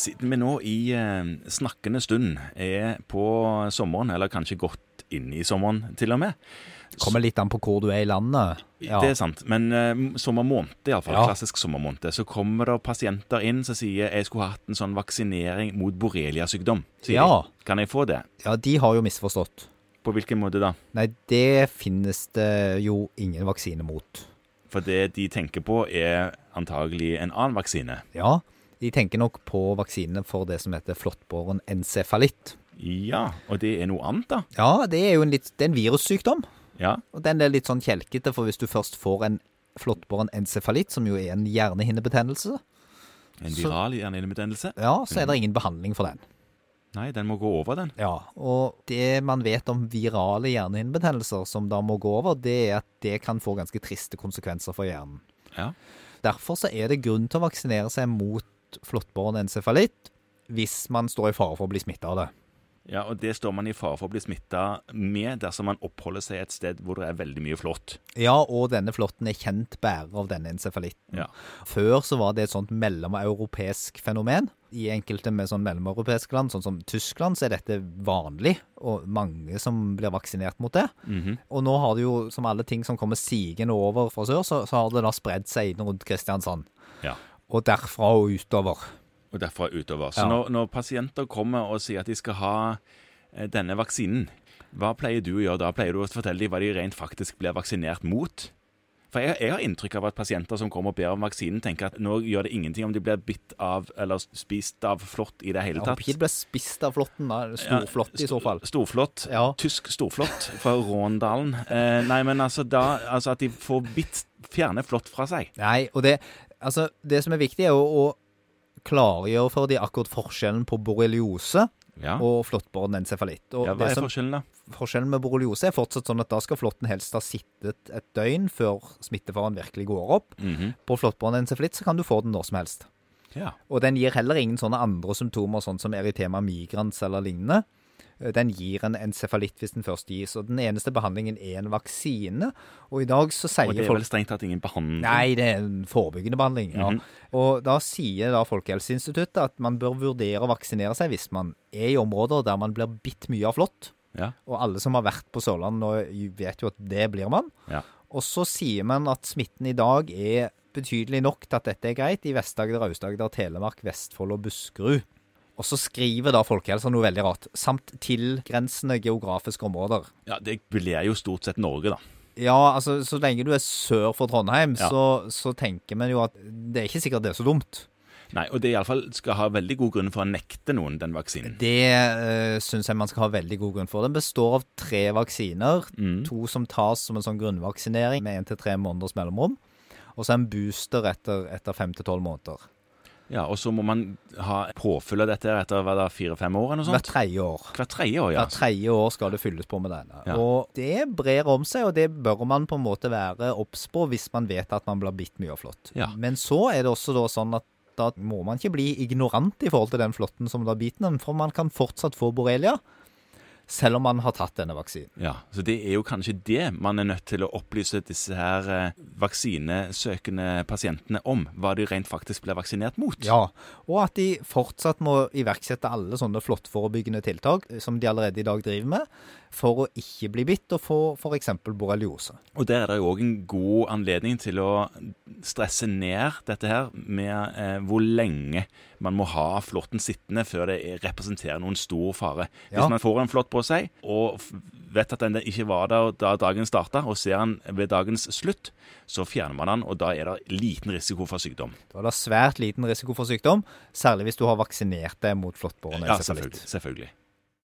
Siden vi nå i eh, snakkende stund er på sommeren, eller kanskje godt inn i sommeren til og med Kommer litt an på hvor du er i landet. Ja. Det er sant, men uh, sommermåned, iallfall. Ja. Klassisk sommermåned. Så kommer det pasienter inn som sier jeg skulle hatt en sånn vaksinering mot borreliasykdom. Ja. de. Kan jeg få det? ja, de har jo misforstått. På hvilken måte da? Nei, det finnes det jo ingen vaksine mot. For det de tenker på, er antagelig en annen vaksine. Ja, de tenker nok på vaksinene for det som heter flåttbåren encefalitt. Ja, og det er noe annet, da? Ja, det er jo en, litt, det er en virussykdom. Ja. Og den er litt sånn kjelkete, for hvis du først får en flåttbåren encefalitt, som jo er en hjernehinnebetennelse, En viral hjernehinnebetennelse? ja, så er det ingen behandling for den. Nei, den må gå over, den. Ja, og det man vet om virale hjernehinnebetennelser som da må gå over, det er at det kan få ganske triste konsekvenser for hjernen. Ja. Derfor så er det grunn til å vaksinere seg mot flåttbåren encefalitt hvis man står i fare for å bli smitta av det. ja, og det står man i fare for å bli smitta med dersom man oppholder seg et sted hvor det er veldig mye flått. Ja, og denne flåtten er kjent bærer av denne encefalitten. Ja. Før så var det et sånt mellomeuropeisk fenomen. I enkelte med sånn mellomeuropeiske land, sånn som Tyskland, så er dette vanlig, og mange som blir vaksinert mot det. Mhm. Og nå har det jo, som alle ting som kommer sigende over fra sør, så, så har det da spredd seg inn rundt Kristiansand. Ja. Og derfra og utover. Og derfra og utover. Så Ja. når, når pasienter kommer og sier at de skal ha eh, denne vaksinen, hva pleier du å gjøre da? Pleier du å fortelle dem hva de rent faktisk blir vaksinert mot? For jeg, jeg har inntrykk av at pasienter som kommer og ber om vaksinen, tenker at nå gjør det ingenting om de blir bitt av eller spist av flått i det hele tatt. Ja, ikke de blir spist av flåtten, da. Storflått i så fall. Storflått. Ja. Tysk storflått fra Råndalen. Eh, nei, men altså da Altså at de får bitt fjerne flått fra seg. Nei, og det, altså, det som er viktig, er å, å klargjøre for de akkurat forskjellen på borreliose Ja. og flåttbåren encefalitt. Og ja, hva er som, forskjellen, da? forskjellen med borreliose er fortsatt sånn at da skal flåtten helst ha sittet et døgn før smittefaren virkelig går opp. Mhm. På flåttbåren encefalitt så kan du få den når som helst. Ja. Og den gir heller ingen sånne andre symptomer, sånn som eritema migrans eller lignende. Den gir en encefalitt hvis den først gis, og den eneste behandlingen er en vaksine. Og i dag så sier Og det er vel strengt tatt ingen behandling? Nei, det er en forebyggende behandling. ja. Mhm. Og da sier da Folkehelseinstituttet at man bør vurdere å vaksinere seg hvis man er i områder der man blir bitt mye av flått. Ja. Og alle som har vært på Sørlandet nå vet jo at det blir man. Ja. Og så sier man at smitten i dag er betydelig nok til at dette er greit i Vest-Agder, Aust-Agder, Telemark, Vestfold og Buskerud. Og så skriver da Folkehelsa noe veldig rart. Samt tilgrensende geografiske områder. ja, det blir jo stort sett Norge, da. Ja, altså så lenge du er sør for Trondheim, Ja. så, så tenker vi jo at det er ikke sikkert det er så dumt. Nei, og det iallfall skal ha veldig god grunn for å nekte noen den vaksinen. Det øh, syns jeg man skal ha veldig god grunn for. Den består av tre vaksiner. Mm. To som tas som en sånn grunnvaksinering med én til tre måneders mellomrom. Og så en booster etter, etter fem til tolv måneder. Ja, Og så må man ha påfyll av dette etter hva da, fire-fem år eller noe Hvert sånt? tredje år. Hvert tredje år, ja. Hvert tredje år skal det fylles på med denne. Ja. Og det brer om seg, og det bør man på en måte være obs på hvis man vet at man blir bitt mye av flått. Ja. Men så er det også da sånn at da må man ikke bli ignorant i forhold til den flåtten som da biter den, for man kan fortsatt få borrelia selv om man har tatt denne vaksinen. Ja, Så det er jo kanskje det man er nødt til å opplyse disse her eh, vaksinesøkende pasientene om. Hva de rent faktisk blir vaksinert mot. Ja, og at de fortsatt må iverksette alle sånne flåttforebyggende tiltak som de allerede i dag driver med, for å ikke bli bitt og få f.eks. borreliose. Og der er det jo òg en god anledning til å stresse ned dette her med eh, hvor lenge man må ha flåtten sittende før det er- representerer noen stor fare. Hvis Ja. man får en flått på seg og vet at den ikke var der da dagen starta, og ser den ved dagens slutt, så fjerner man den, og da er det liten risiko for sykdom. Da er det svært liten risiko for sykdom, særlig hvis du har vaksinert deg mot flåttbåren Ja, selvfølgelig. selvfølgelig.